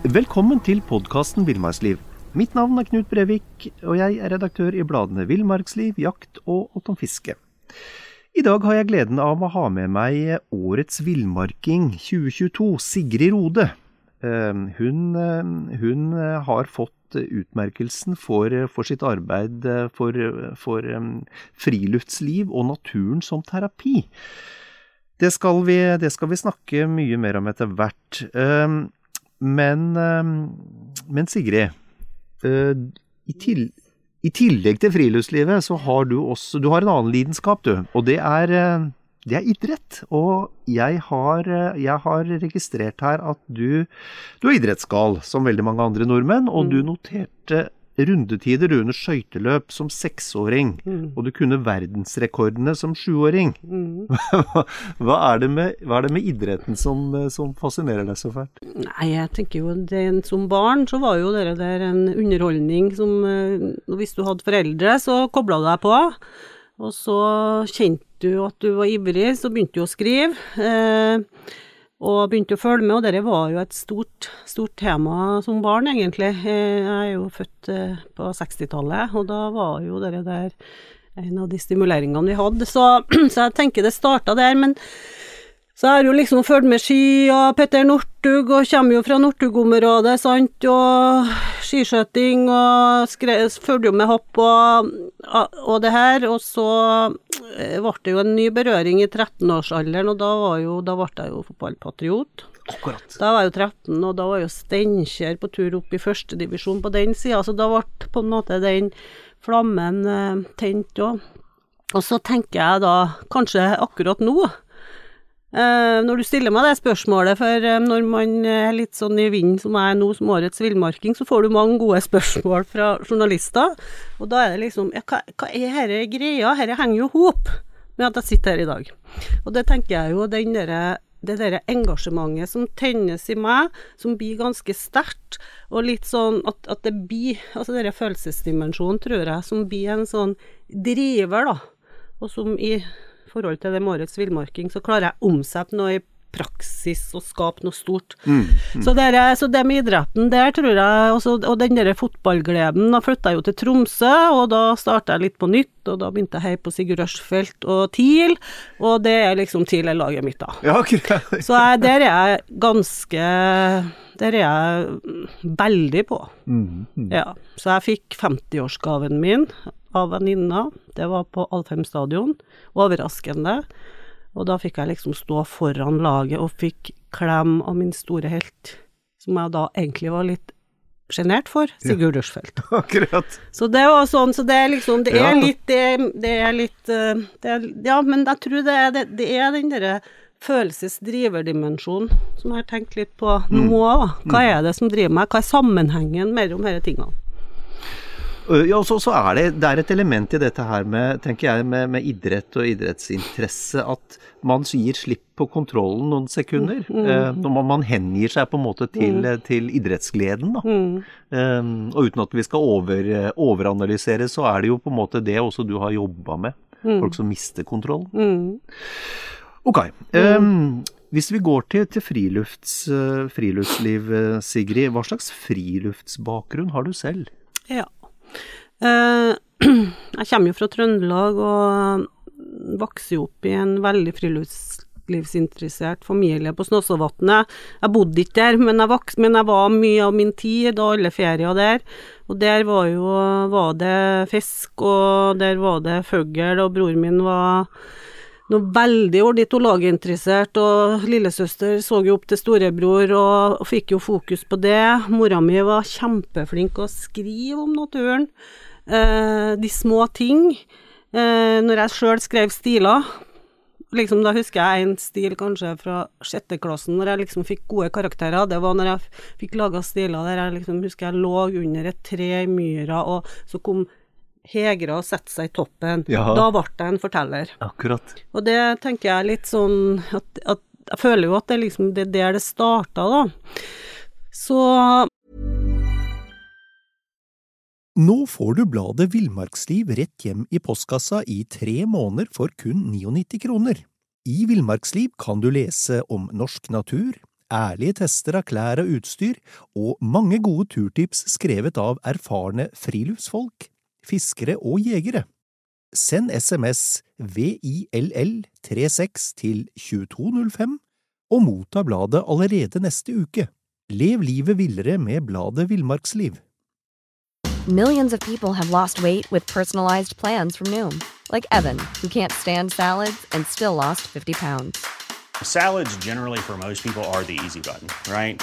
Velkommen til podkasten Villmarksliv. Mitt navn er Knut Brevik, og jeg er redaktør i bladene Villmarksliv, Jakt og Alt om fiske. I dag har jeg gleden av å ha med meg årets villmarking 2022, Sigrid Rode. Eh, hun, eh, hun har fått utmerkelsen for, for sitt arbeid for, for um, friluftsliv og naturen som terapi. Det skal, vi, det skal vi snakke mye mer om etter hvert. Men, ehm, men Sigrid, eh, i, til, i, tillegg til friluftslivet, så har du også du har en annen lidenskap, du. Og det er, eh, det er idrett. Og jeg har, eh, jeg har, registrert her at du, du er idrettsgal, som veldig mange andre nordmenn. Og mm. du noterte rundetider under skøyteløp som seksåring, mm. og du kunne verdensrekordene som sjuåring. Mm. hva, er med, hva, er det med, idretten som, som, fascinerer deg så fælt? Nei, jeg tenker jo det, Som barn så var jo det der en underholdning som eh, Hvis du hadde foreldre, så kobla du deg på. Og så kjente du at du var ivrig, så begynte du å skrive. Eh, og begynte å følge med, og dette var jo et stort, stort tema som barn, egentlig. Jeg er jo født eh, på 60-tallet, og da var jo dette der en av de stimuleringene vi hadde. Så, så jeg tenker det starta der. Men så jeg har jo liksom fulgt med ski og Petter Northug, og kommer jo fra Northug-området, sant, og skiskøyting, og fulgte jo med hopp og, og, det her. Og så eh, ble det jo en ny berøring i 13-årsalderen, og da, var jo, da ble jeg jo fotballpatriot. Akkurat. Da var jeg jo 13, og da var jo Steinkjer på tur opp i førstedivisjon på den sida, så da ble på en måte den flammen eh, tent òg. Og så tenker jeg da, kanskje akkurat nå, når du stiller meg det spørsmålet, for uh, når man er litt sånn i vinden som jeg er nå som årets villmarking, så får du mange gode spørsmål fra journalister. Og da er det liksom ja, hva, hva er dette greia? Dette henger jo hop med at jeg sitter her i dag. Og det tenker jeg jo, den der, det derre engasjementet som tennes i meg, som blir ganske sterkt, og litt sånn at, at det blir Altså denne følelsesdimensjonen, tror jeg, som blir en sånn driver, da. Og som i forhold til det med årets villmarking, så klarer jeg å omsette noe i praksis og skape noe stort. Mm, mm. Så, det er, så, det med idretten der, tror jeg, også, og den der fotballgleden Da flytta jeg jo til Tromsø, og da starta jeg litt på nytt, og da begynte jeg her på Sigurd Rushfeldt og TIL, og det er liksom TIL er laget mitt, da. Ja, okay. så jeg, der er jeg ganske Der er jeg veldig på. Mm, mm. ja. Så jeg fikk 50-årsgaven min av venninna. Det var på Alfheim stadion. Overraskende. Og da fikk jeg liksom stå foran laget og fikk klem av min store helt, som jeg da egentlig var litt sjenert for, Sigurd ja. Rushfeldt. Akkurat. Så det var sånn, så det er liksom Det er ja. litt det, det, er litt eh, det er, Ja, men jeg tror det er, det, det er den derre følelsesdriverdimensjonen som jeg har tenkt litt på nå òg. Mm. Hva er det som driver meg? Hva er sammenhengen mellom disse tingene? Ja, så, så er det, det, er et element i dette her med, tenker jeg, med, med, idrett og idrettsinteresse at man gir slipp på kontrollen noen sekunder. Mm. Eh, når man, man, hengir seg på en måte til, mm. til idrettsgleden. da. Mm. Eh, og uten at vi skal over, overanalysere, så er det jo på en måte det også du har jobba med. Mm. Folk som mister kontrollen. Mm. Ok. Eh, hvis vi går til, til frilufts, friluftsliv, Sigrid, hva slags friluftsbakgrunn har du selv? Ja. Eh, jeg kommer jo fra Trøndelag og vokste opp i en veldig friluftslivsinteressert familie på Snåsavatnet. Jeg bodde ikke der, men jeg, vokste, men jeg var mye av min tid og alle ferier der. Og der var jo var det fisk, og der var det fugl, og broren min var noe veldig ornitologinteressert, og lillesøster så jo opp til storebror og, fikk jo fokus på det. Mora mi var kjempeflink å skrive om naturen eh, de små ting. Eh, når jeg sjøl skrev stiler, liksom da husker jeg en stil kanskje fra sjette klassen, når jeg liksom fikk gode karakterer. Det var når jeg fikk laga stiler der jeg liksom husker jeg lå under et tre i myra, og så kom Hegra og sette seg i toppen. Ja. Da ble jeg en forteller. Akkurat. Og det tenker jeg litt sånn at, at Jeg føler jo at det liksom det er der det starta, da. Så Nå får du bladet Villmarksliv rett hjem i postkassa i tre måneder for kun 99 kroner. I Villmarksliv kan du lese om norsk natur, ærlige tester av klær og utstyr, og mange gode turtips skrevet av erfarne friluftsfolk, fiskere og jegere. Send SMS VILL36 til 2205 og motta bladet allerede neste uke. Lev livet villere med bladet Villmarksliv. Millions of people have lost weight with personalized plans from Noom, like Evan, who can't stand salads and still lost 50 pounds. Salads, generally, for most people, are the easy button, right?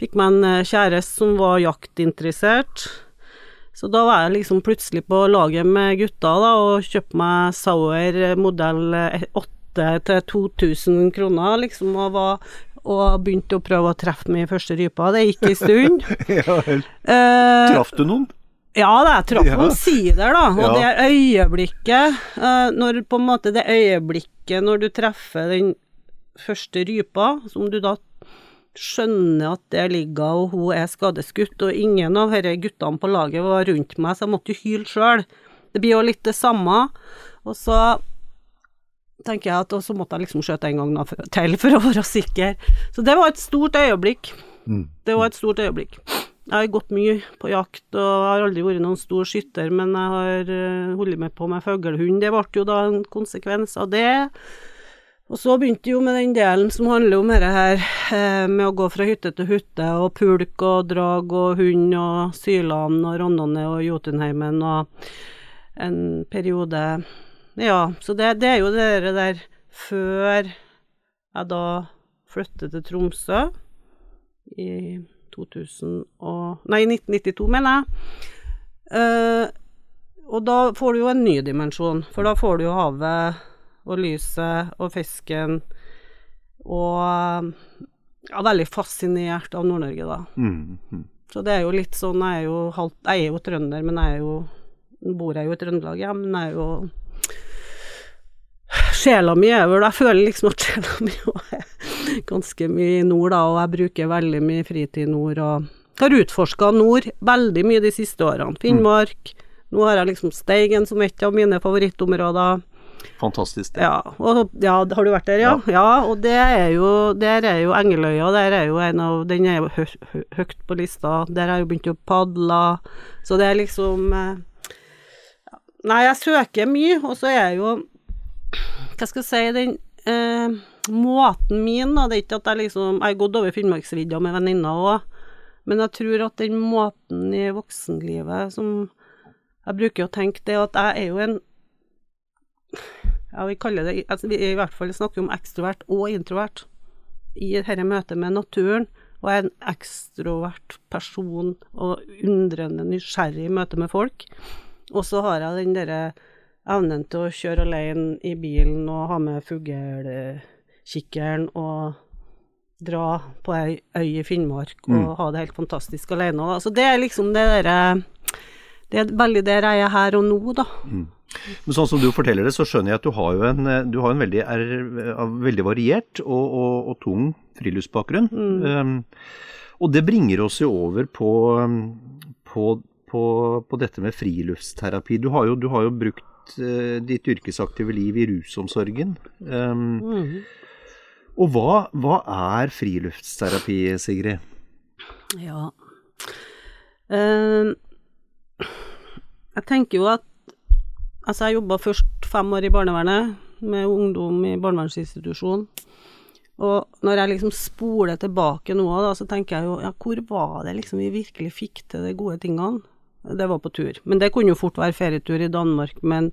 Fikk meg en eh, kjæreste som var jaktinteressert. Så da var jeg liksom plutselig på laget med gutta da, og kjøpte meg Sauer modell 8 til 2000 kroner, liksom, og, var, og begynte å prøve å treffe min første rype. Det gikk en stund. ja. Eh, Traff du noen? ja da, jeg traff Ja. omsider, da. Og Ja. det øyeblikket, eh, når på en måte det øyeblikket når du treffer den første rypa, som du da skjønner at det ligger og hun er skadeskutt, og ingen av disse guttene på laget var rundt meg, så jeg måtte jo hyle sjøl. Det blir jo litt det samme. Og så tenker jeg at og så måtte jeg liksom skjøte en gang til for å være sikker. Så det var et stort øyeblikk. Mm. Det var et stort øyeblikk. Jeg har gått mye på jakt, og har aldri vært noen stor skytter, men jeg har eh, holdt meg på med fuglehund. Det ble jo da en konsekvens av det. Og så begynte jo med den delen som handler om dette her, eh, med å gå fra hytte til hytte, og pulk og drag og hund og Syland og Rondane og Jotunheimen og en periode Ja, så det, det er jo det der før jeg da flyttet til Tromsø i 2000 og Nei, 1992, mener jeg. Uh, og da får du jo en ny dimensjon, for da får du jo havet og lyset og fisken og ja, veldig fascinert av Nord-Norge, da. Mm. mm. Så det er jo litt sånn Jeg er jo, halvt, jeg er jo trønder, men jeg er jo bor jeg jo i Trøndelag, ja, men jeg er jo Sjela mi er vel Jeg føler liksom at sjela mi er ganske mye i nord, da, og jeg bruker veldig mye fritid i nord, og har utforska nord veldig mye de siste årene. Finnmark. Nå har jeg liksom Steigen som et av mine favorittområder. Fantastisk. sted. Ja, og, ja, har du vært der, ja? Ja, og det er jo, der er jo Engeløya, der er jo en av, den er jo hø, hø, høyt på lista, der har jeg begynt å padle, så det er liksom eh, ja. Nei, jeg søker mye, og så er jeg jo, hva skal jeg si, den eh, måten min, da, det er ikke at jeg liksom, jeg har gått over Finnmarksvidda med venninner også, men jeg tror at den måten i voksenlivet som jeg bruker å tenke det, at jeg er jo en ja, vi kaller det altså, Vi i hvert fall snakker om ekstrovert og introvert i dette møtet med naturen. Og er en ekstrovert person og undrende nysgjerrig i møte med folk. Og så har jeg den derre evnen til å kjøre alene i bilen og ha med fuglekikkeren og dra på ei øy i Finnmark og Mm. ha det helt fantastisk alene. Altså, det er liksom det derre Det er veldig der jeg er her og nå, da. Men sånn som du forteller det, så skjønner jeg at du har jo en, eh, du har en veldig, er, veldig variert og, og, og tung friluftsbakgrunn. Um, og det bringer oss jo over på, på, på, på dette med friluftsterapi. Du har jo, du har jo brukt uh, ditt yrkesaktive liv i rusomsorgen. Um, mm. og hva, hva er friluftsterapi, Sigrid? Ja. uh, jeg tenker jo at Altså, jeg jobba først fem år i barnevernet, med ungdom i barnevernsinstitusjon. Og når jeg liksom spoler tilbake nå, da, så tenker jeg jo ja, hvor var det liksom vi virkelig fikk til de gode tingene? Det var på tur. Men det kunne jo fort være ferietur i Danmark, men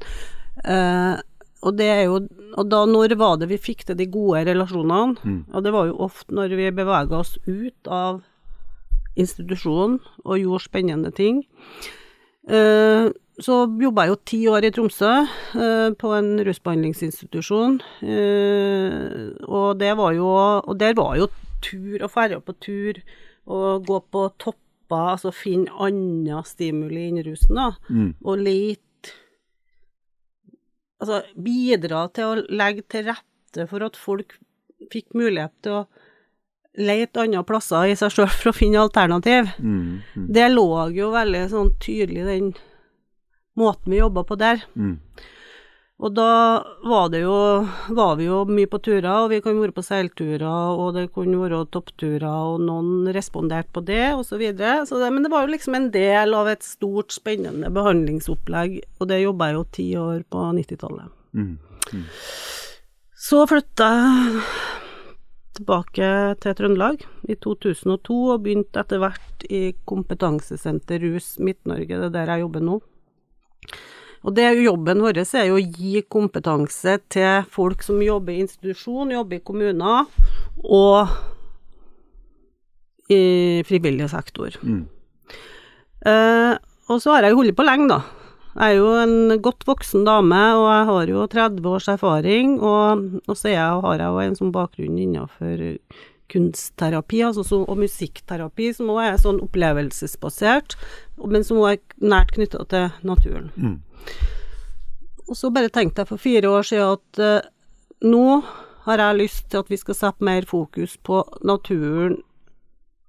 eh, og det er jo Og da, når var det vi fikk til de gode relasjonene? Og det var jo ofte når vi bevega oss ut av institusjonen og gjorde spennende ting. Eh, så jobba jeg jo ti år i Tromsø, eh, på en rusbehandlingsinstitusjon. Eh, og det var jo Og der var jo tur og ferja på tur og gå på topper, altså finne andre stimuli enn rusen, da, Mm. og lete Altså bidra til å legge til rette for at folk fikk mulighet til å lete andre plasser i seg sjøl for å finne alternativ. Mm. Mm. Det lå jo veldig sånn tydelig den måten vi jobba på der. Mm. Og da var det jo var vi jo mye på turer, og vi kan være på seilturer, og det kunne være toppturer, og noen responderte på det, og så videre. Så det, men det var jo liksom en del av et stort, spennende behandlingsopplegg, og det jobba jeg jo ti år på 90-tallet. Mm. Så flytta jeg tilbake til Trøndelag i 2002, og begynte etter hvert i Kompetansesenter Rus Midt-Norge, det er der jeg jobber nå. Og det jobben vår er jo å gi kompetanse til folk som jobber i institusjon, jobber i kommuner og i frivillig sektor. Mm. Eh, og så har jeg holdt på lenge, da. Jeg er jo en godt voksen dame, og jeg har jo 30 års erfaring, og, og så jeg, har jeg jo en sånn bakgrunn innenfor kunstterapi altså så, og musikkterapi, som også er sånn opplevelsesbasert, men som også er nært knytta til naturen. Mm. Og så bare tenkte jeg for fire år siden at eh, nå har jeg lyst til at vi skal sette mer fokus på naturen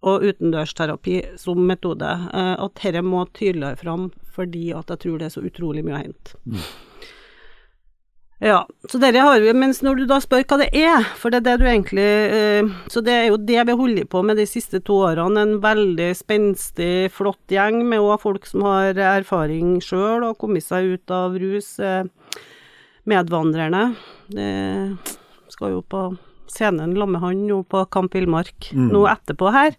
og utendørsterapi som metode. Eh, at dette må tydeligere fram, fordi at jeg tror det er så utrolig mye å hente. Ja, så dere har vi, mens når du da spør hva det er, for det er det du egentlig eh, Så det er jo det vi har holdt på med de siste to årene, en veldig spenstig, flott gjeng med òg folk som har erfaring sjøl og kommet seg ut av rus. Eh, medvandrerne. Eh, skal jo på scenen sammen med han nå på Kamp Villmark nå etterpå her.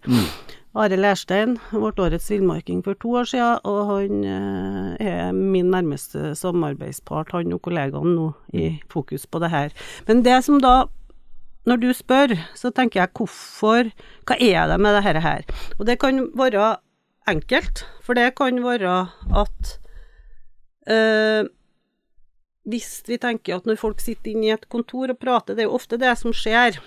Are Lerstein ble årets villmarking for to år siden, og han eh, er min nærmeste samarbeidspart, han og kollegaene nå, i fokus på det her. Men det som da når du spør, så tenker jeg hvorfor Hva er det med det her? Og det kan være enkelt, for det kan være at øh, Hvis vi tenker at når folk sitter inne i et kontor og prater, det er jo ofte det som skjer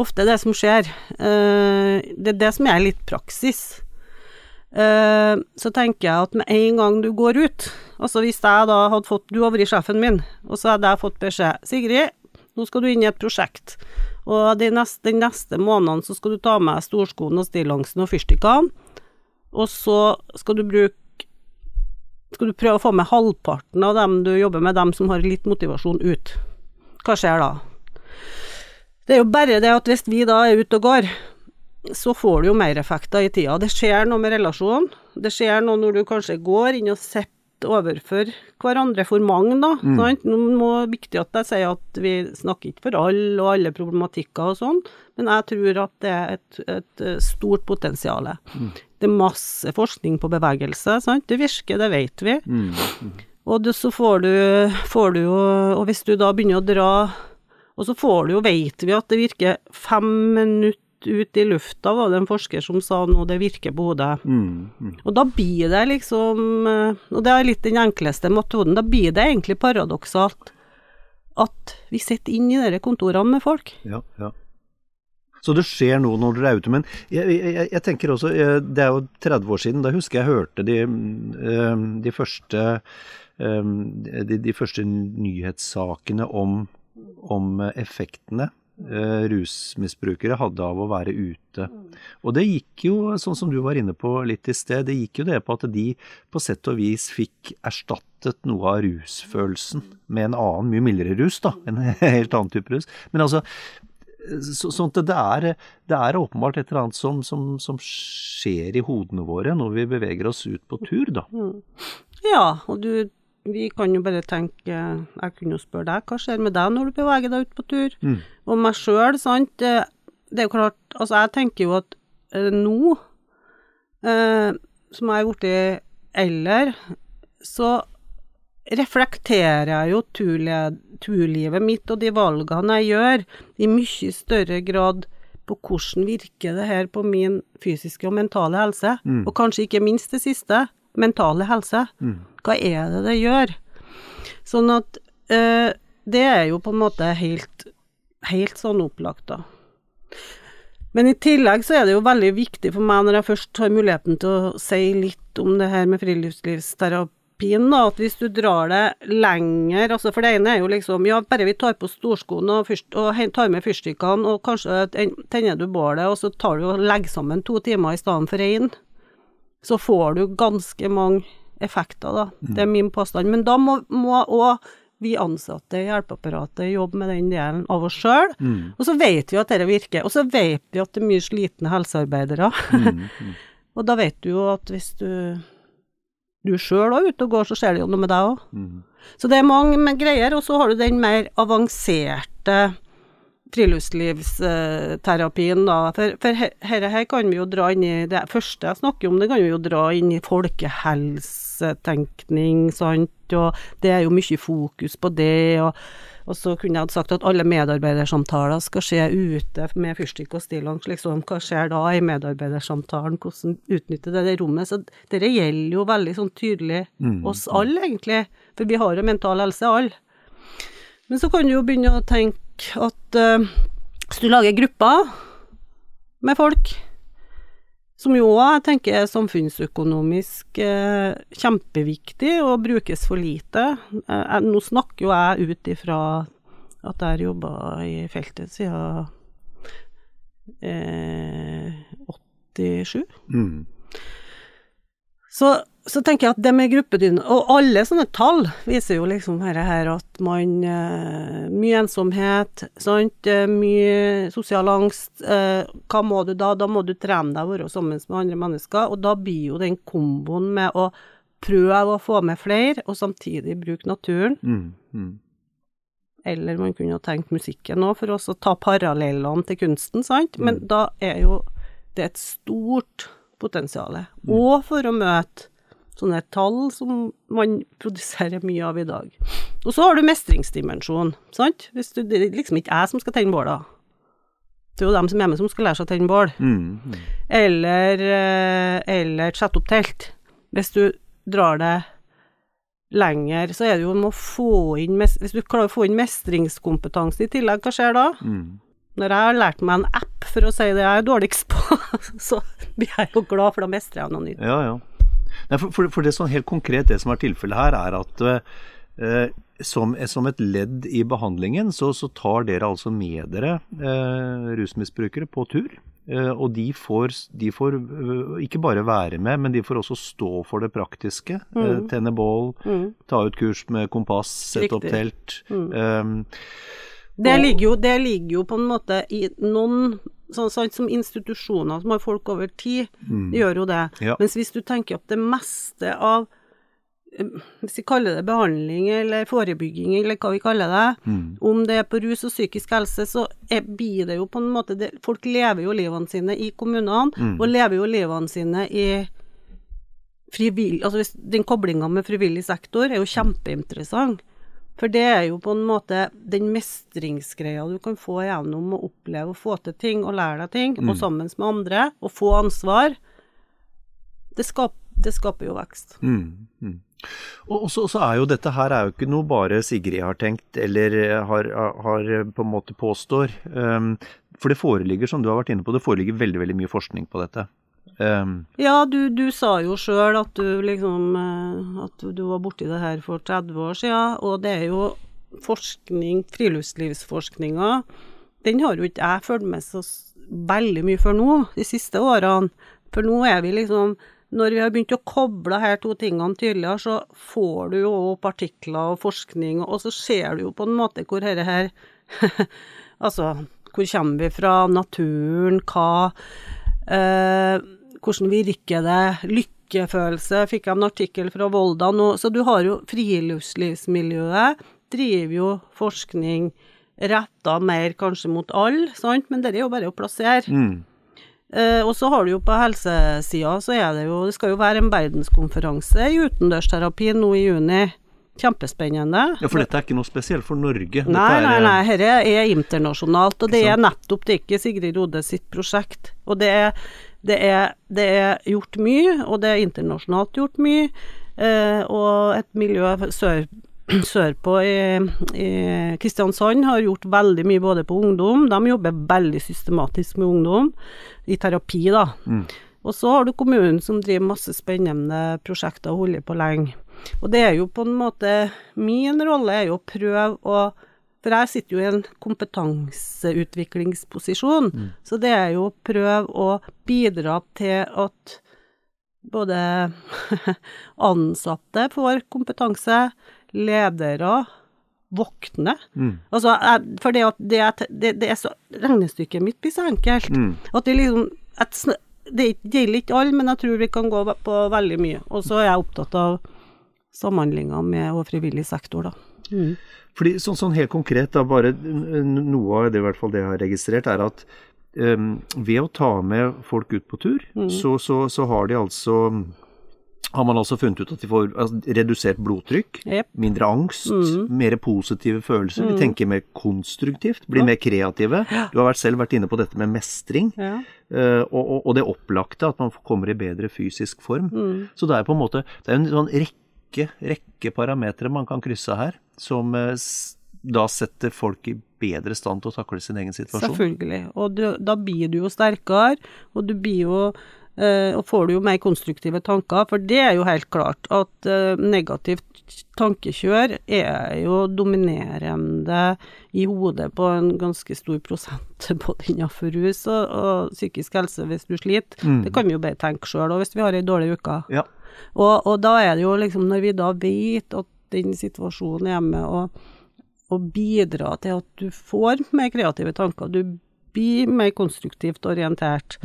ofte det som skjer. Eh, det er det som er litt praksis. Eh, så tenker jeg at med en gang du går ut Altså hvis jeg da hadde fått Du har vært sjefen min, og så hadde jeg fått beskjed Sigrid, nå skal du inn i et prosjekt. Og de neste, den neste måneden så skal du ta med storskoene og stillongsen og fyrstikkene. Og så skal du bruke Skal du prøve å få med halvparten av dem du jobber med, dem som har litt motivasjon, ut. Hva skjer da? Det er jo bare det at hvis vi da er ute og går, så får du jo mer effekter i tida. Det skjer noe med relasjonen. Det skjer noe når du kanskje går inn og sitter overfor hverandre for mange, da. Sant? Nå må viktig at jeg sier at vi snakker ikke for alle og alle problematikker og sånn, men jeg tror at det er et, et eh, stort potensial. Det er masse forskning på bevegelse, sant. Det virker, det vet vi. Og du, så får du, får du jo Og hvis du da begynner å dra og så får du jo, vet vi at det virker fem minutter ut i lufta, var det en forsker som sa nå, det virker på hodet. Og da blir det liksom eh, Og det er litt den enkleste metoden. Da blir det egentlig paradoksalt at vi sitter inne i de kontorene med folk. Ja, ja. Så det skjer noe når dere er ute. Men jeg, jeg, jeg tenker også, eh, det er jo 30 år siden, da husker jeg hørte de, eh, de første de, de første nyhetssakene om, om effektene eh, rusmisbrukere hadde av å være ute. Og det gikk jo, sånn som du var inne på litt i sted, det gikk jo det på at de på sett og vis fikk erstattet noe av rusfølelsen med en annen, mye mildere rus, da. En helt annen type rus. Men altså, så, sånn at det er, det er åpenbart et eller annet som, som, som skjer i hodene våre når vi beveger oss ut på tur, da. Ja, og du vi kan jo bare tenke Jeg kunne jo spørre deg, hva skjer med deg når du beveger deg ut på tur? Og meg sjøl, sant. Det, det er jo klart Altså, jeg tenker jo at eh, nå, eh, som jeg er blitt eldre, så reflekterer jeg jo turle- turlivet mitt og de valgene jeg gjør, i mye større grad på hvordan virker det her på min fysiske og mentale helse, og kanskje ikke minst det siste, mentale helse. Hva er det det gjør? Sånn at eh, det er jo på en måte helt, helt sånn opplagt, da. Men i tillegg så er det jo veldig viktig for meg, når jeg først har muligheten til å si litt om det her med friluftslivsterapien, da, at hvis du drar det lenger altså For det ene er jo liksom Ja, bare vi tar på storskoene og, fyrst, og tar med fyrstikkene, og kanskje tenner du bålet, og så tar du og legger sammen to timer i stedet for én, så får du ganske mange effekter, da. Det er min påstand. Men da må òg vi ansatte i hjelpeapparatet jobbe med den delen av oss sjøl. Mm. Og så vet vi at dette virker. Og så vet vi at det er mye slitne helsearbeidere. Mm. Mm. og da vet du jo at hvis du du sjøl òg ute og går, så skjer det jo noe med deg òg. Mm. Så det er mange greier. Og så har du den mer avanserte friluftslivsterapien, da. For, for her, her, kan vi jo dra inn i Det første jeg snakker om, det kan vi jo dra inn i folkehelsetenkning, sant, og det er jo mye fokus på det. og og så kunne jeg sagt at alle medarbeidersamtaler skal skje ute med fyrstikk og stillongs, liksom. Hva skjer da i medarbeidersamtalen, hvordan utnytte det, det rommet? Så dette gjelder jo veldig sånn tydelig mm. oss alle, egentlig. For vi har jo mental helse, alle. Men så kan du jo begynne å tenke at uh, hvis du lager grupper med folk, som jo jeg tenker er samfunnsøkonomisk uh, kjempeviktig og brukes for lite uh, Nå snakker jo jeg ut ifra at jeg har jobba i feltet siden 87. Mm. Så så tenker jeg at det med gruppedynamikk Og alle sånne tall viser jo liksom her, her at man uh, Mye ensomhet, sant. Uh, mye sosial angst. Uh, hva må du da? Da må du trene deg å være sammen med andre mennesker. Og da blir jo den komboen med å prøve å få med flere, og samtidig bruke naturen. Mm, mm. Eller man kunne jo tenkt musikken òg, for å ta parallellene til kunsten, sant. Men mm. da er jo det et stort potensial. Mm. Og for å møte sånne tall som man produserer mye av i dag. Og så har du mestringsdimensjon, sant. Hvis du, det er liksom ikke jeg som skal tenne bål, da. Det er jo dem som er hjemme som skal lære seg å tenne bål. Mm, mm. Eller, eh, eller sette opp telt. Hvis du drar det lenger, så er det jo om å få inn Hvis du klarer å få inn mestringskompetanse i tillegg, hva skjer da? Mm. Når jeg har lært meg en app for å si det jeg er dårligst på, så blir jeg jo glad, for da mestrer jeg noe nytt. Ja, ja. Nei, for, for, for, det sånn helt konkret, det som er tilfellet her, er at eh, som, som, et ledd i behandlingen, så, så, tar dere altså med dere eh, rusmisbrukere på tur. Eh, og de får, de får uh, ikke bare være med, men de får også stå for det praktiske. Eh, mm. tenne bål, mm. ta ut kurs med kompass, sette Riktig. opp telt. Mm. Det, ligger jo, det ligger jo på en måte i noen sånn, sånn som institusjoner som har folk over tid, mm. gjør jo det. Ja. Mens hvis du tenker at det meste av eh, hvis vi kaller det behandling eller forebygging, eller hva vi kaller det, mm. om det er på rus og psykisk helse, så er, blir det jo på en måte det, Folk lever jo livene sine i kommunene, mm. og lever jo livene sine i frivillig Altså hvis, den koblinga med frivillig sektor er jo kjempeinteressant. For det er jo på en måte den mestringsgreia du kan få gjennom å oppleve å få til ting og lære deg ting, mm. og sammen med andre, og få ansvar. Det, skap, det skaper jo vekst. Mm. Mm. Og så, er jo dette her er jo ikke noe bare Sigrid har tenkt, eller har, har på en måte påstår. Um, for det foreligger, som du har vært inne på, det foreligger veldig, veldig mye forskning på dette. Um, ja, du, du, sa jo sjøl at du liksom eh, At du var borti det her for 30 år siden, og det er jo forskning, friluftslivsforskninga, den har jo ikke jeg fulgt med så veldig mye før nå, de siste årene. For nå er vi liksom Når vi har begynt å koble her to tingene tydeligere, så får du jo opp artikler og forskning, og så ser du jo på en måte hvor dette her Altså, hvor kommer vi fra? Naturen? Hva? Eh, hvordan virker det? Lykkefølelse, fikk jeg en artikkel fra Volda nå. Så du har jo friluftslivsmiljøet, driver jo forskning retta mer kanskje mot alle, sant, men det er jo bare å plassere. Mm. Eh, og så har du jo på helsesida, så er det jo Det skal jo være en verdenskonferanse i utendørsterapi nå i juni. Kjempespennende. Ja, For dette er ikke noe spesielt for Norge? Nei, er, nei, nei, dette er internasjonalt. Og det er nettopp det ikke Sigrid Rode sitt prosjekt. Og det er det er, det er gjort mye, og det er internasjonalt gjort mye. Eh, og et miljø sør sørpå i, i Kristiansand har gjort veldig mye både på ungdom. De jobber veldig systematisk med ungdom, i terapi, da. Og så har du kommunen som driver masse spennende prosjekter og holder på lenge. Og det er jo på en måte Min rolle er jo å prøve å For jeg sitter jo i en kompetanseutviklingsposisjon, så det er jo å prøve å bidra til at både ansatte får kompetanse, ledere våkner. Altså, for det, at det, det, det er så Regnestykket mitt blir så enkelt. At det liksom at, Det gjelder ikke alle, men jeg tror vi kan gå på veldig mye. Og så er jeg opptatt av samhandlinga med og frivillig sektor, da. Fordi sånn, sånn helt konkret, da, bare noe av det, i hvert fall det jeg har registrert, er at um, ved å ta med folk ut på tur, så, så, så har de altså har man altså funnet ut at de får altså, redusert blodtrykk, yep. mindre angst, mer positive følelser, de tenker mer konstruktivt, blir mer kreative. Du har selv vært inne på dette med mestring, Ja. eh, og, og, det opplagte, at man kommer i bedre fysisk form. Så det er på en måte det er en sånn rekke, rekke parametere man kan krysse her, som eh, da setter folk i bedre stand til å takle sin egen situasjon. Selvfølgelig. Og du, da blir du jo sterkere, og du blir jo eh, og får du jo mer konstruktive tanker, for det er jo helt klart at eh, negativt tankekjør er jo dominerende i hodet på en ganske stor prosent, både innenfor rus og, og psykisk helse hvis du sliter. Det kan vi jo bare tenke sjøl, og hvis vi har ei dårlig uke. Ja. Og, og da er det jo liksom, når vi da vet at den situasjonen hjemme og, å bidra til at du får mer kreative tanker, du blir mer konstruktivt orientert,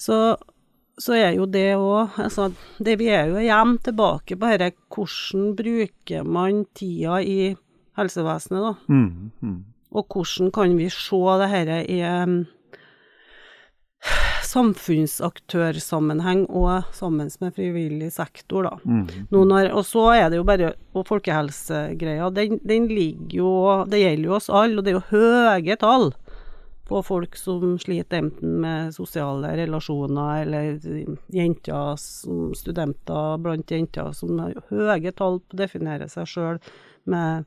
så, så er jo det òg altså, det, Vi er jo igjen tilbake på dette hvordan bruker man tida i helsevesenet, da. Mm, mm. Og hvordan kan vi se det dette i samfunnsaktørsammenheng og sammen med frivillig sektor, da. Nå når, og så er det jo bare Og folkehelsegreia, den, den ligger jo Det gjelder jo oss alle, og det er jo høye tall på folk som sliter enten med sosiale relasjoner, eller jenter som studenter blant jenter som har høye tall på å definere seg sjøl med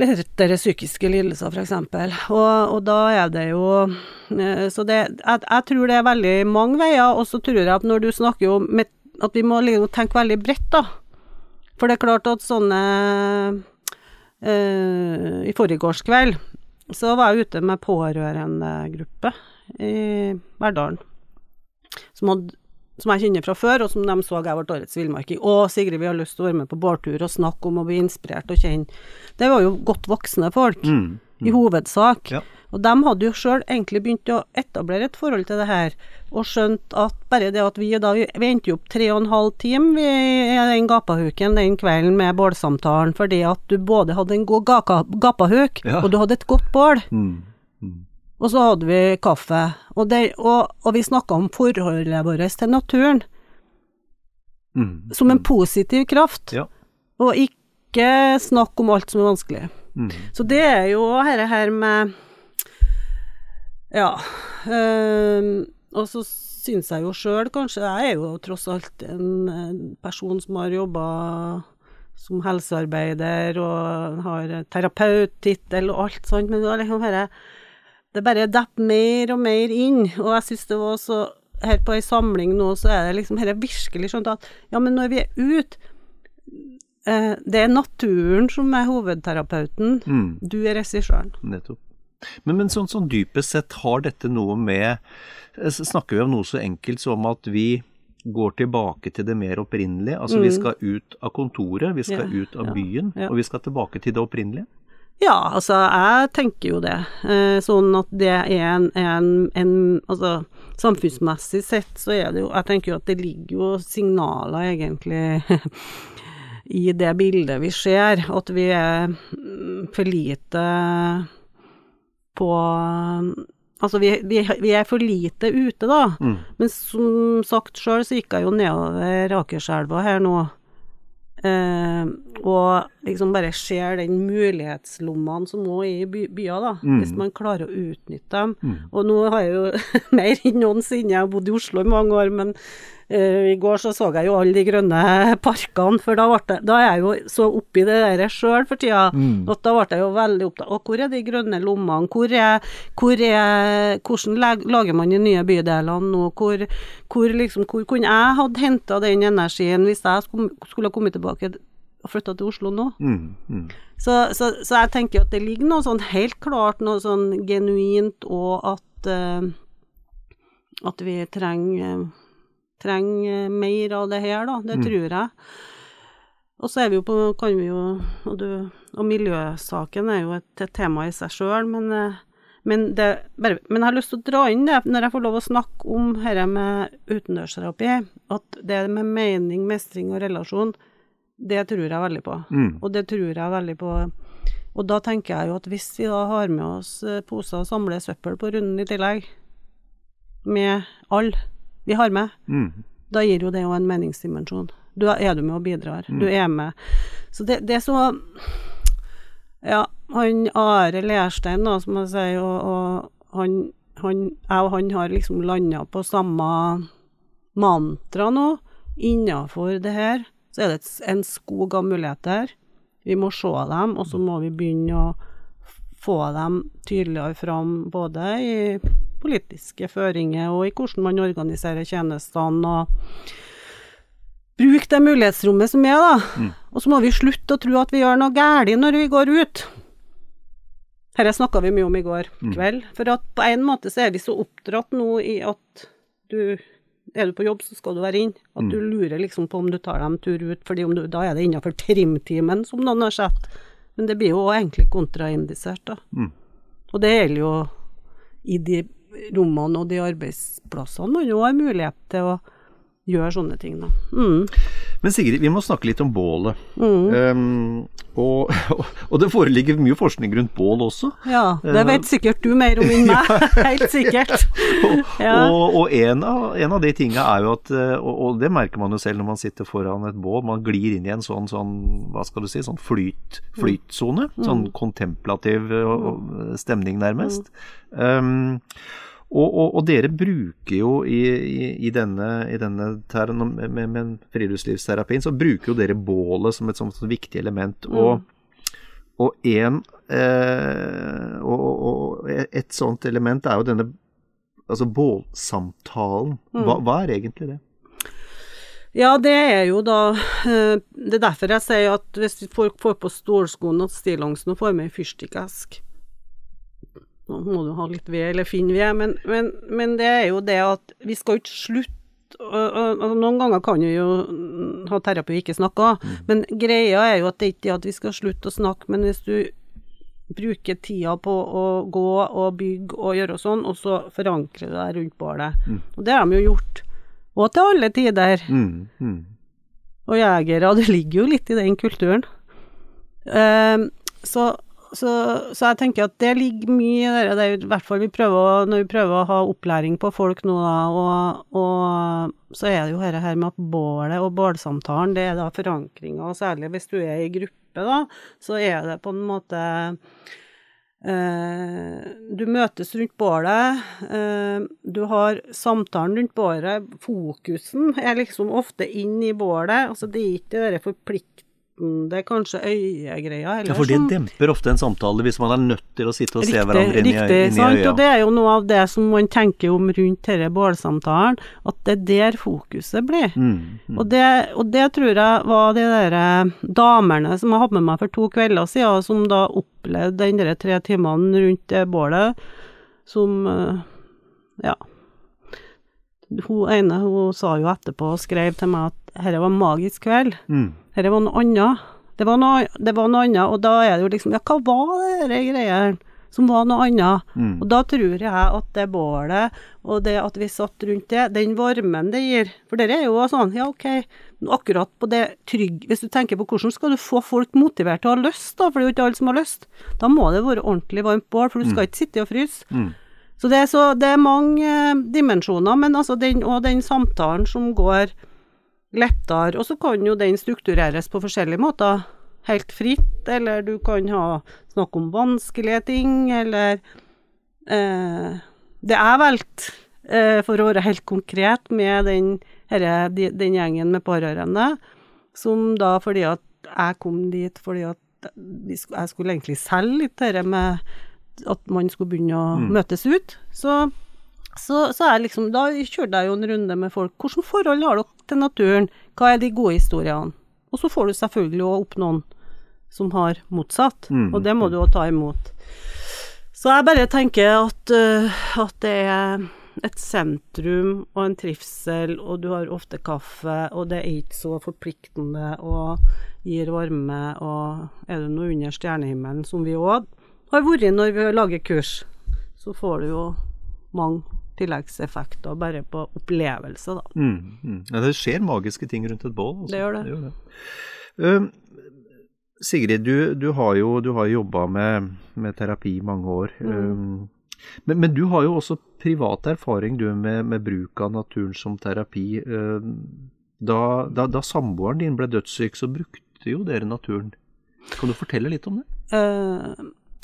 Lettere psykiske lidelser, eksempel. Og, og da er det jo eh, Så det jeg, jeg tror det er veldig mange veier, og så tror jeg at når du snakker om at vi må liksom tenke veldig bredt, da. For det er klart at sånne øh, I forgårs kveld så var jeg ute med pårørendegruppe i Verdalen. Som, hadde, som jeg kjenner fra før, og som de så jeg ble årets villmarking. Å, Sigrid, vi har lyst til å være med på bårtur og snakke om å bli inspirert og kjenne. Det var jo godt voksne folk, i hovedsak. Ja. Og de hadde jo sjøl egentlig begynt å etablere et forhold til det her, og skjønt at bare det at vi da Vi, vi endte jo opp tre og en halv time i den gapahuken den kvelden med bålsamtalen, fordi at du både hadde en god gapahuk, Ja. og du hadde et godt bål. Mm. Og så hadde vi kaffe, og, det, og, og vi snakka om forholdet vårt til naturen Mm. som en positiv kraft, Ja. og ikke snakk om alt som er vanskelig. Mm. Så det er jo dette her med Ja. Øh, og så syns jeg jo sjøl kanskje Jeg er jo tross alt en, person som har jobba som helsearbeider og har terapeuttittel og alt sånt, men det er liksom bare Det bare detter mer og mer inn, og jeg syns det var så her på ei samling nå, så er det liksom Dette er virkelig skjønt at ja, men når vi er ute eh, Det er naturen som er hovedterapeuten. Mm. Du er regissøren. Nettopp. Men, men sånn, sånn dypest sett har dette noe med eh, Snakker vi om noe så enkelt som at vi går tilbake til det mer opprinnelige? Altså vi skal ut av kontoret, vi skal Mm. Ja, ut av ja, byen, ja. og vi skal tilbake til det opprinnelige? Ja, altså, jeg tenker jo det. Eh, sånn at det er en, en, en Altså, samfunnsmessig sett så er det jo Jeg tenker jo at det ligger jo signaler, egentlig, i det bildet vi ser. At vi er mm, for lite på Altså, vi, vi, vi er for lite ute, da. Mm. Men som sagt sjøl, så gikk jeg jo nedover Akerselva her nå. Eh, og liksom bare ser den mulighetslommene som nå er i by, byer, da. Mm. Hvis man klarer å utnytte dem. Mm. Og nå har jeg jo mer enn noensinne, jeg har bodd i Oslo i mange år, men i går så så jeg jo alle de grønne parkene, for da, det, da er jeg jo så oppi det der sjøl for tida, Mm. at da ble jeg jo veldig opptatt av hvor er de grønne lommene, hvor er, hvor er hvordan lager man de nye bydelene nå, hvor, hvor liksom, hvor kunne jeg hatt henta den energien hvis jeg skulle, ha kommet tilbake og flytta til Oslo nå? Mm. Mm. Så, så, så jeg tenker at det ligger noe sånn helt klart, noe sånn genuint, og at uh, at vi trenger trenger mer av det her, da. Det Mm. tror jeg. Og så er vi jo på, kan vi jo, og, du, og miljøsaken er jo et, et tema i seg sjøl, men, eh, men, det, bare, men jeg har lyst til å dra inn det, når jeg får lov å snakke om dette med utendørsterapi, at det med mening, mestring og relasjon, det tror jeg veldig på. Mm. Og det tror jeg veldig på. Og da tenker jeg jo at hvis vi da har med oss eh, poser og samler søppel på runden i tillegg, med alle vi har med, Mm. da gir jo det òg en meningsdimensjon. Du er, er du med og bidrar. Mm. Du er med. Så det, det er så Ja, han Are Lerstein, da, som jeg sier, og, og han, han, jeg og han har liksom landa på samme mantra nå. Innafor det her så er det en skog av muligheter. Vi må se dem, og så må vi begynne å få dem tydeligere fram både i politiske føringer og i hvordan man organiserer tjenestene. og Bruk det mulighetsrommet som er, da. Og så må vi slutte å tro at vi gjør noe galt når vi går ut. Dette snakka vi mye om i går kveld. For at på en måte så er vi så oppdratt nå i at du er du på jobb, så skal du være inn. At du lurer liksom på om du tar deg en tur ut, fordi du, da er det innenfor trimtimen, som noen har sett. Men det blir jo egentlig kontraindisert, da. Mm. Og det gjelder jo i de rommene og de arbeidsplassene man jo har mulighet til å gjøre sånne ting, da. Mm. Men Sigrid, vi må snakke litt om bålet. Mm. Um, og, og det foreligger mye forskning rundt bål også. Ja, det vet sikkert du mer om enn meg. Helt sikkert. Ja. og, og en, av, en av de tinga er jo at eh, og, det merker man jo selv når man sitter foran et bål, man glir inn i en sånn, sånn hva skal du si, sånn flyt, flytsone. Sånn kontemplativ eh, stemning, nærmest. Um, og, og, og dere bruker jo i, i, i denne, i denne med, med, med friluftslivsterapien, så bruker jo dere bålet som et sånt viktig element. Og, og en eh, og, og et sånt element er jo denne altså bålsamtalen. Hva, hva er egentlig det? Ja, det er jo da eh, Det er derfor jeg sier at hvis folk får på stålskoene og stillongsen og får med ei fyrstikkeske Nå må du ha litt ved, eller finne ved, men, men, men det er jo det at vi skal ikke slutte altså Noen ganger kan vi jo mm, ha terapi og ikke snakke, men greia er jo at det ikke er at vi skal slutte å snakke, men hvis du bruker tida på å gå og bygge og gjøre sånn, og så forankrer du deg rundt bålet. Og det har de jo gjort. Og til alle tider. Mm, mm. Og jegere, det ligger jo litt i den kulturen. Um, så, så, så jeg tenker at det ligger mye i det, i hvert fall vi prøver når vi prøver å ha opplæring på folk nå, da, og, og så er det jo dette her med at bålet og bålsamtalen, det er da forankringa, og særlig hvis du er i gruppe, da, så er det på en måte Eh, du møtes rundt bålet, eh, du har samtalen rundt bålet, fokusen er liksom ofte inn i bålet, altså det er ikke det der det er kanskje øyegreia. Ja, for det demper ofte en samtale hvis man er nødt til å sitte og riktig, se hverandre inn i, riktig, inn i sant? øya. Og det er jo noe av det som man tenker om rundt denne bålsamtalen, at det er der fokuset blir. Mm, mm. Og, det, og det tror jeg var de der eh, damene som jeg hadde med meg for to kvelder siden, som da opplevde den der tre timene rundt det bålet, som eh, Ja. Hun ene hun sa jo etterpå og skrev til meg at dette var en magisk kveld. Mm. Dette var noe annet. Det var noe, det var noe annet, og da er det jo liksom Ja, hva var det greiene som var noe annet? Mm. Og da tror jeg at det bålet, og det at vi satt rundt det, den varmen det gir For det er jo sånn, ja ok, akkurat på det trygg Hvis du tenker på hvordan skal du få folk motivert til å ha lyst, da, for det er jo ikke alle som har lyst, da må det være ordentlig varmt bål, for du skal ikke sitte og fryse. Mm. Så det er, så, det er mange eh, dimensjoner, men altså den, og den samtalen som går lettere, og så kan jo den struktureres på forskjellige måter. Helt fritt, eller du kan ha snakk om vanskelige ting, eller eh, Det er valgte, eh, for å være helt konkret, med den, herre, den gjengen med pårørende, som da fordi at jeg kom dit fordi at jeg skulle egentlig selge litt dette med at man skulle begynne å Mm. møtes ut, så så, så er liksom, da kjørte jeg jo en runde med folk. Hvilke forhold har dere til naturen? Hva er de gode historiene? Og så får du selvfølgelig òg opp noen som har motsatt, Mm, og det må du òg ta imot. Så jeg bare tenker at, uh, at det er et sentrum og en trivsel, og du har ofte kaffe, og det er ikke så forpliktende og gir varme, og er du nå under stjernehimmelen, som vi òg har vært når vi lager kurs, så får du jo mange tilleggseffekter bare på opplevelse, da. Mm, mm. Ja, det skjer magiske ting rundt et bål. altså. Det gjør det. gjør det. Um, Sigrid, du, du har jo du har jobba med, med terapi i mange år. Mm. Um, men, men du har jo også privat erfaring du med, med bruk av naturen som terapi. Um, da, da, da samboeren din ble dødssyk, så brukte jo dere naturen. Kan du fortelle litt om det?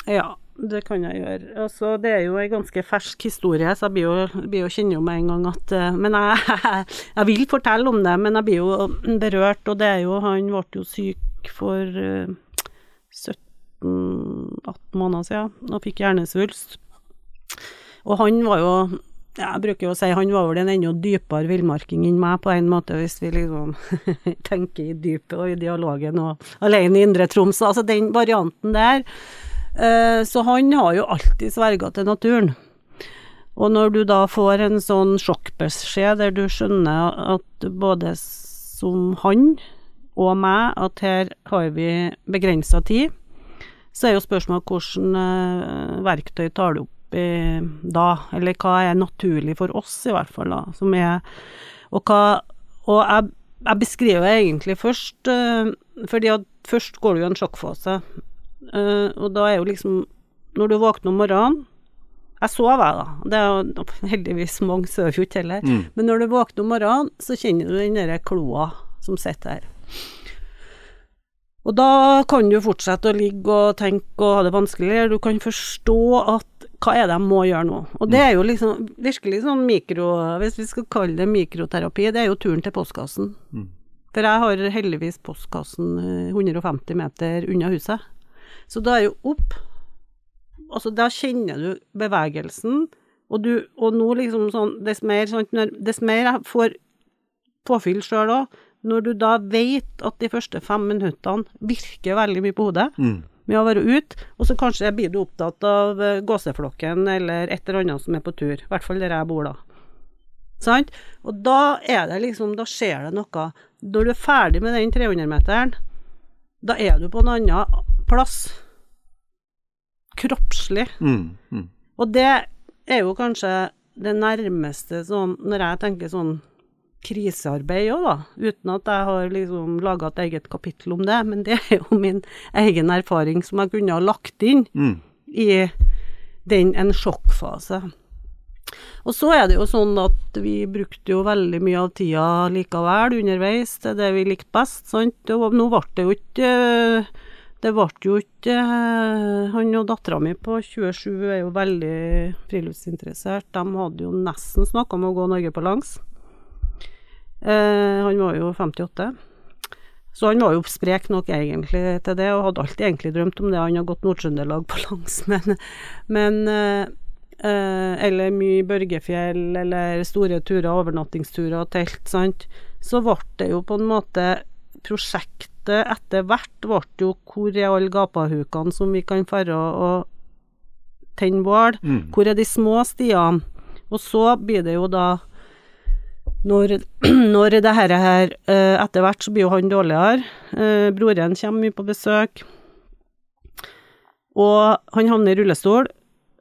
Ja, det kan jeg gjøre. Altså, det er jo en ganske fersk historie, så jeg blir jo, blir jo kjenner jo med en gang at eh, Men jeg, jeg vil fortelle om det, men jeg blir jo berørt, og det er jo Han ble jo syk for eh, 17-18 måneder siden og fikk hjernesvulst. Og han var jo jeg bruker jo å si han var vel en enda dypere villmarking enn meg, på en måte, hvis vi liksom tenker i dypet og i dialogen og alene i Indre Troms. Altså den varianten der. Eh, så han har jo alltid sverga til naturen. Og når du da får en sånn sjokkbeskjed der du skjønner at både som han og meg, at her har vi begrensa tid, så er jo spørsmålet hvordan eh, verktøy tar du opp i da, eller hva er naturlig for oss, i hvert fall, da, som er Og hva Og jeg, jeg beskriver egentlig først eh, Fordi at først går du jo en sjokkfase, og da er jo liksom Når du våkner om morgenen Jeg sover, jeg, da. Det er jo heldigvis mange sover jo ikke heller. Mm. Men når du våkner om morgenen, så kjenner du den derre kloa som sitter her. Og da kan du fortsette å ligge og tenke og ha det vanskelig, du kan forstå at hva er det jeg må gjøre nå? Og det er jo liksom virkelig sånn mikro, hvis vi skal kalle det mikroterapi, det er jo turen til postkassen. Mm. For jeg har heldigvis postkassen eh, 150 meter unna huset. Så da er jo opp, altså da kjenner du bevegelsen, og du, og nå liksom sånn, dess mer, sånn, når- dess mer jeg får påfyll sjøl òg, når du da vet at de første fem minuttene virker veldig mye på hodet Mm. med å være ute, og så kanskje blir du opptatt av eh, gåseflokken eller et eller annet som er på tur, i hvert fall der jeg bor da. Sant? Og da er det liksom, da skjer det noe. Når du er ferdig med den 300-meteren, da er du på en annen plass. Kroppslig. Mm. Mm. Og det er jo kanskje det nærmeste sånn, når jeg tenker sånn krisearbeid òg, da, uten at jeg har liksom laga et eget kapittel om det, men det er jo min egen erfaring som jeg kunne ha lagt inn Mm. i den, en sjokkfase. Og så er det jo sånn at vi brukte jo veldig mye av tida likevel underveis til det vi likte best, sant. Og nå ble det jo ikke Det ble jo ikke Han og dattera mi på 27 er jo veldig friluftsinteressert. De hadde jo nesten snakka om å gå Norge på langs. Eh, han var jo 58. Så han var jo sprek nok egentlig til det, og hadde alltid egentlig drømt om det. Han har gått Nord-Trøndelag på langs, men, men eh, eh, Eller mye Børgefjell, eller store turer, overnattingsturer og telt, sant. Så ble det jo på en måte Prosjektet etter hvert ble jo hvor er alle gapahukene som vi kan fare og, tenne bål? Mm. Hvor er de små stiene? Og så blir det jo da når, når det her, her eh, Etter hvert så blir jo han dårligere. Eh, broren kommer mye på besøk. Og han havner i rullestol.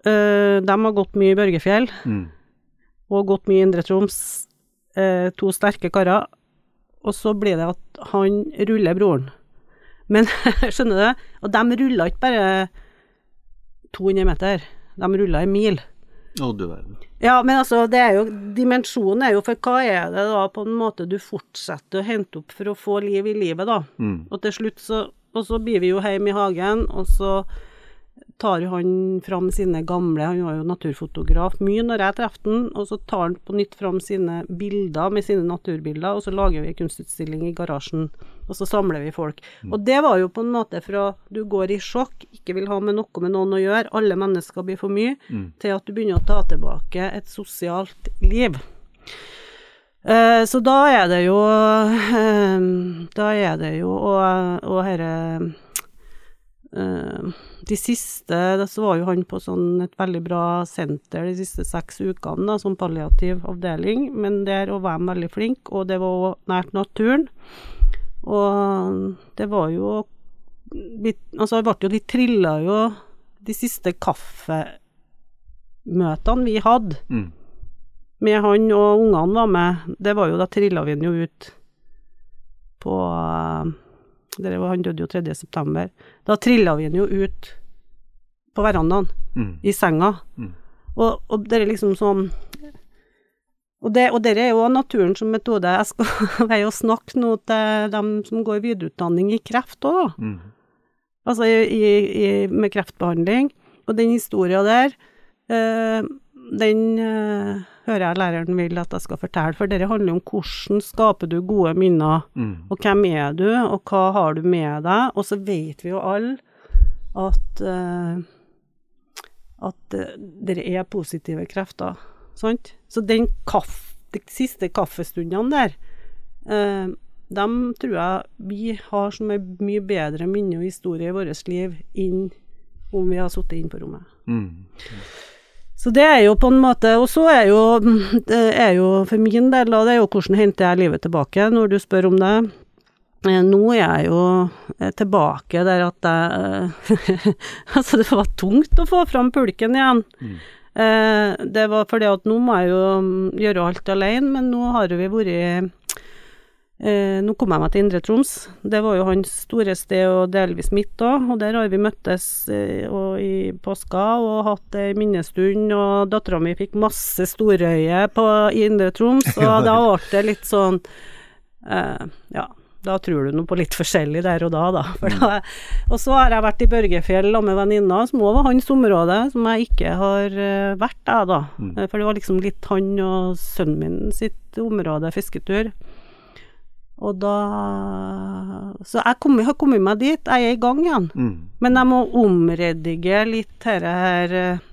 Eh, de har gått mye i Børgefjell, Mm. og gått mye i Indre Troms. To sterke karer. Og så blir det at han ruller broren. Men skjønner du? Og de ruller ikke bare 200 meter, de ruller en mil. Å, du verden. Ja, men altså, det er jo Dimensjonen er jo for hva er det da på en måte du fortsetter å hente opp for å få liv i livet, da? Mm. Og til slutt så Og så blir vi jo hjemme i hagen, og så tar han fram sine gamle Han var jo naturfotograf mye når jeg traff han, og så tar han på nytt fram sine bilder med sine naturbilder, og så lager vi en kunstutstilling i garasjen, og så samler vi folk. Og det var jo på en måte fra du går i sjokk, ikke vil ha med noe med noen å gjøre, alle mennesker blir for mye, til at du begynner å ta tilbake et sosialt liv. Eh, så da er det jo eh, Da er det jo Og, og herre eh, De siste så var jo han på sånn et veldig bra senter de siste seks ukene, da, som palliativ avdeling, men der var de veldig flinke, og det var òg nært naturen. Og det var jo Altså, det ble jo De trilla jo de siste kaffemøtene vi hadde Mm. med han og ungene var med, det var jo da trilla vi den jo ut på var, Han døde jo 3. september. Da trilla vi han jo ut på verandaen, Mm. i senga. Mm. Og, og det er liksom sånn Og det, og det er jo naturen som metode. Jeg skal veie å snakke nå til dem som går videreutdanning i kreft òg, da. Mm. Altså i, i, i, med kreftbehandling. Og den historia der, eh, den eh, hører jeg læreren vil at jeg skal fortelle, for det handler om hvordan skaper du gode minner, Mm. og hvem er du, og hva har du med deg, og så vet vi jo alle at eh, at eh, det er positive krefter, sant? Så den kaff, de siste kaffestundene der, eh, dem tror jeg vi har som er mye bedre minne og historie i vårt liv enn om vi har sittet inne på rommet. Mm. Så det er jo på en måte Og så er jo er jo for min del, og det er jo hvordan henter jeg livet tilbake, når du spør om det. Eh, Nå er jeg jo eh, tilbake der at jeg Altså, det var tungt å få fram pulken igjen. Mm. Det var fordi at nå må jeg jo mm, gjøre alt alene, men nå har vi vært Eh, nå kom jeg meg til Indre Troms. Det var jo hans store sted og delvis mitt òg, og der har vi møttes eh, og i påska og hatt ei minnestund, og dattera mi fikk masse storøye på, i Indre Troms, og da ble det litt sånn eh, Ja, da tror du noe på litt forskjellig der og da, da. Da og så har jeg vært i Børgefjell med venninna, som òg var hans område, som jeg ikke har eh, vært, jeg, da. Eh, For det var liksom litt han og sønnen min sitt område, fisketur. Og da Så jeg kom, har kommet meg dit. Jeg er i gang igjen. Mm. Men jeg må omredigere litt dette her eh,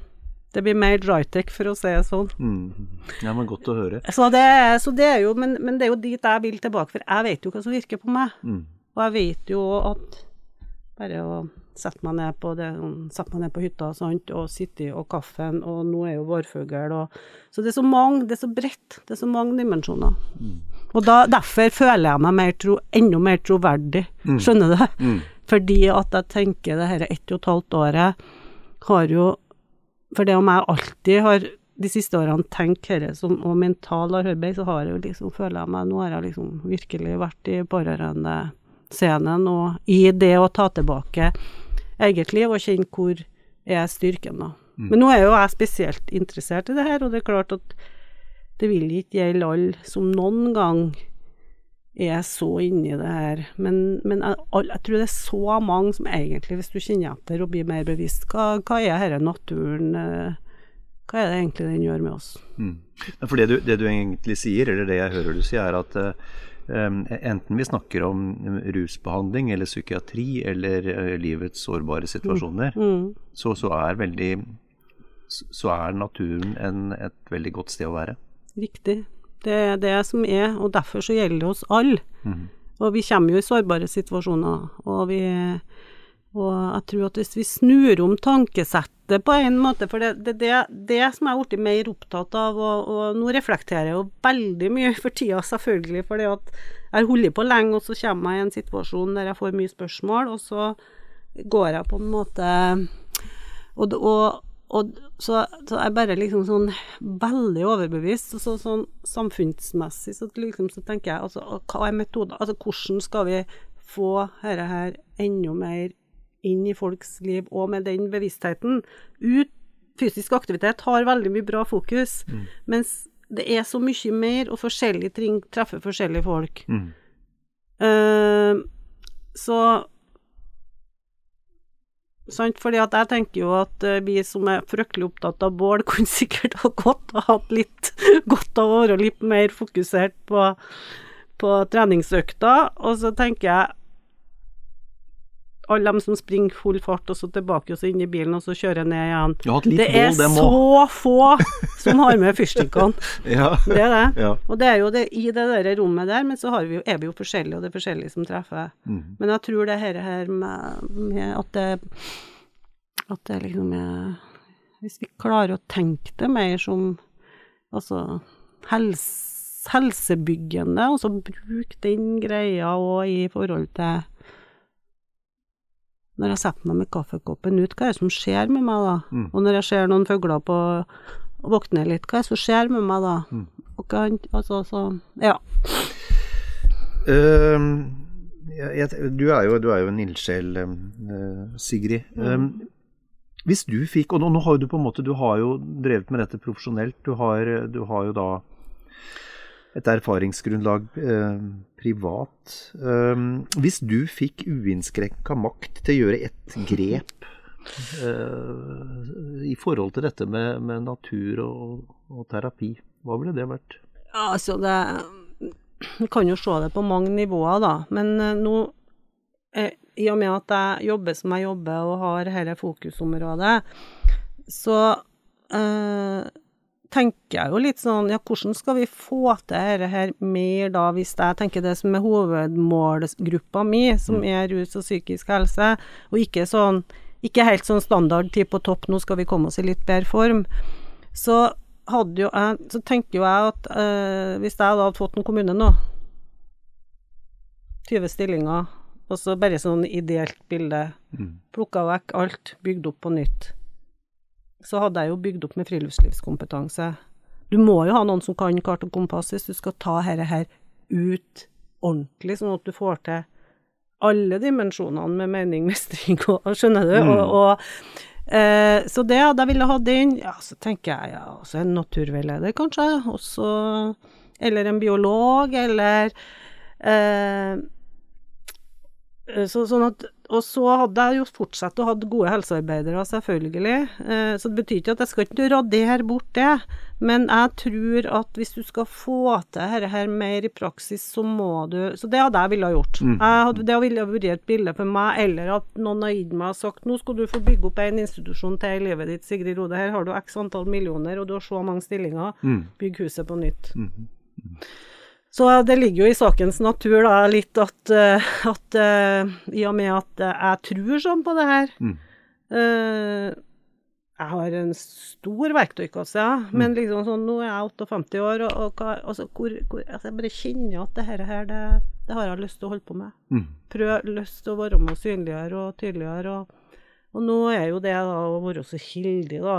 Det blir mer drytech, for å si det sånn. Mm. Ja, men godt å høre. Så det, så det er jo men, men det er jo dit jeg vil tilbake, for jeg vet jo hva som virker på meg. Mm. Og jeg vet jo at bare å sette meg ned på, det, meg ned på hytta sant, og sitte og kaffen, og nå er jo vårfugl og Så det er så mange, det er så bredt, det er så mange dimensjoner. Og da, derfor føler jeg meg mer tro, enda mer troverdig, skjønner du? Mm. Fordi at jeg tenker det dette ett og et halvt året har jo For det om jeg alltid har de siste årene tenkt dette som og mental arbeid, så har jeg jo liksom, føler jeg meg Nå har jeg liksom virkelig vært i pårørendescenen og i det å ta tilbake eget liv og kjenne hvor er styrken, da. Men nå er jo jeg spesielt interessert i det her, og det er klart at det vil ikke gjelde alle som noen gang er så inni det her, men, men jeg, jeg tror det er så mange som egentlig, hvis du kjenner etter og blir mer bevisst, hva, hva er denne naturen, eh, hva er det egentlig den gjør med oss? Mm. For det du, det du egentlig sier, eller det jeg hører du si, er at eh, Um, enten vi snakker om rusbehandling eller psykiatri eller livets sårbare situasjoner, Mm. så, så er veldig så er naturen en, et veldig godt sted å være. Riktig. Det er det som er, og derfor så gjelder det oss alle. Mm. Og vi kommer jo i sårbare situasjoner, og vi Og jeg tror at hvis vi snur om tankesettet på en måte, for det er det, det, det som jeg er blitt mer opptatt av, og, og nå reflekterer jeg jo veldig mye for tida, selvfølgelig, for det at jeg holder på lenge, og så kommer jeg i en situasjon der jeg får mye spørsmål, og så går jeg på en måte og, og, og så, så jeg bare liksom sånn veldig overbevist. Og så, sånn samfunnsmessig så, liksom, så tenker jeg altså, hva er metoden? Altså hvordan skal vi få dette her enda mer inn i folks liv, og med den bevisstheten? Ut, fysisk aktivitet har veldig mye bra fokus, mens det er så mye mer, og forskjellige ting treffer forskjellige folk. Mm. Uh, så Sant, fordi at jeg tenker jo at eh, vi som er fryktelig opptatt av bål, kunne sikkert ha godt og hatt litt godt av å være litt mer fokusert på, på treningsøkta. Og så tenker jeg alle de som springer full fart og så tilbake og så inn i bilen og så kjører jeg ned igjen. Det er bål, dem så få som har med fyrstikkene. Ja. Det er det. Ja. Og det er jo det i det der rommet der, men så har vi jo, er vi jo forskjellige, og det er forskjellige som treffer. Mm. Men jeg tror det her, her med, med at det At det liksom er Hvis vi klarer å tenke det mer som altså helse, helsebyggende, og så bruke den greia òg i forhold til Når jeg setter meg med kaffekoppen ut, hva er det som skjer med meg da? Mm. Og når jeg ser noen fugler på og våkner litt, hva er det som skjer med meg da? Mm. Og kan, altså, så, ja. Ehm, jeg, du, er jo, du er jo en ildsjel, eh, Sigrid. Um, hvis du fikk Og nå, nå har du på en måte Du har jo drevet med dette profesjonelt. Du har, du har jo da et erfaringsgrunnlag eh, privat. Ehm, hvis du fikk uinnskrenka makt til å gjøre ett grep eh, i forhold til dette med, med natur og, og terapi, hva ville det vært? Ja, altså det Du kan jo se det på mange nivåer, da. Men eh, nå, eh, i og med at jeg jobber som jeg jobber og har dette fokusområdet, så eh, tenker jeg jo litt sånn Ja, hvordan skal vi få til dette her mer, da, hvis jeg tenker det som er hovedmålgruppa mi, som er rus og psykisk helse, og ikke sånn ikke helt sånn standard tid på topp, nå skal vi komme oss i litt bedre form. Så hadde jo jeg Så tenker jo jeg at øh, hvis jeg da hadde fått en kommune nå 20 stillinger, og så bare sånn ideelt bilde, Mm. plukka vekk alt, bygd opp på nytt, så hadde jeg jo bygd opp med friluftslivskompetanse. Du må jo ha noen som kan kart og kompass hvis du skal ta dette her ut ordentlig, sånn at du får til alle dimensjonene med mening, mestring og Skjønner du? Mm. Og, og, eh, så det hadde jeg ville hatt inn. Ja, så tenker jeg ja, også en naturveileder, kanskje. Også, eller en biolog, eller eh, så, sånn at, og så hadde jeg jo fortsatt å ha gode helsearbeidere, selvfølgelig. Eh, så det betyr ikke at jeg skal ikke radere bort det, men jeg tror at hvis du skal få til dette her mer i praksis, så må du Så det hadde jeg ville gjort. Mm. Jeg hadde, det ville vært et bilde for meg, eller at noen har gitt meg og sagt nå skal du få bygge opp en institusjon til i livet ditt, Sigrid Rode. Her har du x antall millioner, og du har så mange stillinger. Mm. Bygg huset på nytt. Mhm. Så det ligger jo i sakens natur da litt at, eh, at eh, i og med at jeg tror sånn på det her Mm. eh, Jeg har en stor verktøykasse, ja, men liksom sånn, nå er jeg 58 år, og, og hva, altså, hvor, hvor, altså, jeg bare kjenner at det her, her det, det har jeg lyst til å holde på med. Mm. Prøv lyst til å være med og synliggjøre og tydeliggjøre. Og, og nå er jo det da å være så kildig, da,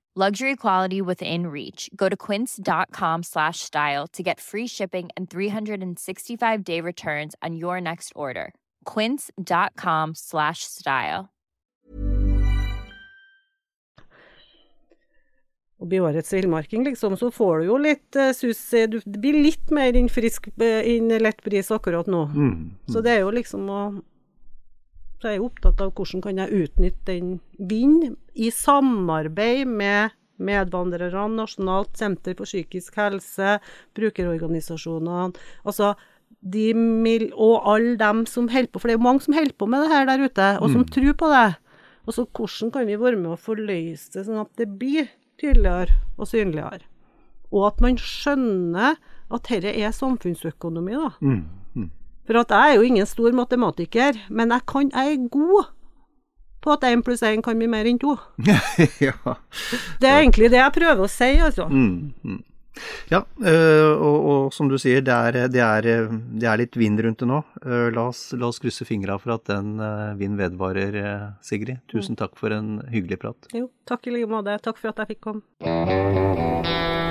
Luxury quality within reach. Go to quince.com slash style to get free shipping and 365 day returns on your next order. Quince.com slash style. Og blir årets villmarking, liksom, så får du jo litt uh, sus eh, du, Det blir litt mer innfrisk uh, enn lett bris akkurat nå. Mm, mm. Så det er jo liksom å Så jeg er opptatt av hvordan kan jeg utnytte den vinden i samarbeid med medvandrerne, Nasjonalt senter for psykisk helse, brukerorganisasjonene altså de og alle dem som holder på, for det er jo mange som holder på med det her der ute, og som Mm. tror på det. Og så hvordan kan vi være med å forløse det, sånn at det blir tydeligere og synligere? Og at man skjønner at dette er samfunnsøkonomi, da. Mm. For at jeg er jo ingen stor matematiker, men jeg, kan, jeg er god på at én pluss én kan bli mer enn to. ja. Det er egentlig det jeg prøver å si, altså. Mm, mm. Ja, øh, og, og som du sier, det er, det, er, det er litt vind rundt det nå. Øh, la, oss, la oss krysse fingra for at den øh, vind vedvarer, Sigrid. Tusen takk for en hyggelig prat. Jo, takk i like måte. Takk for at jeg fikk komme.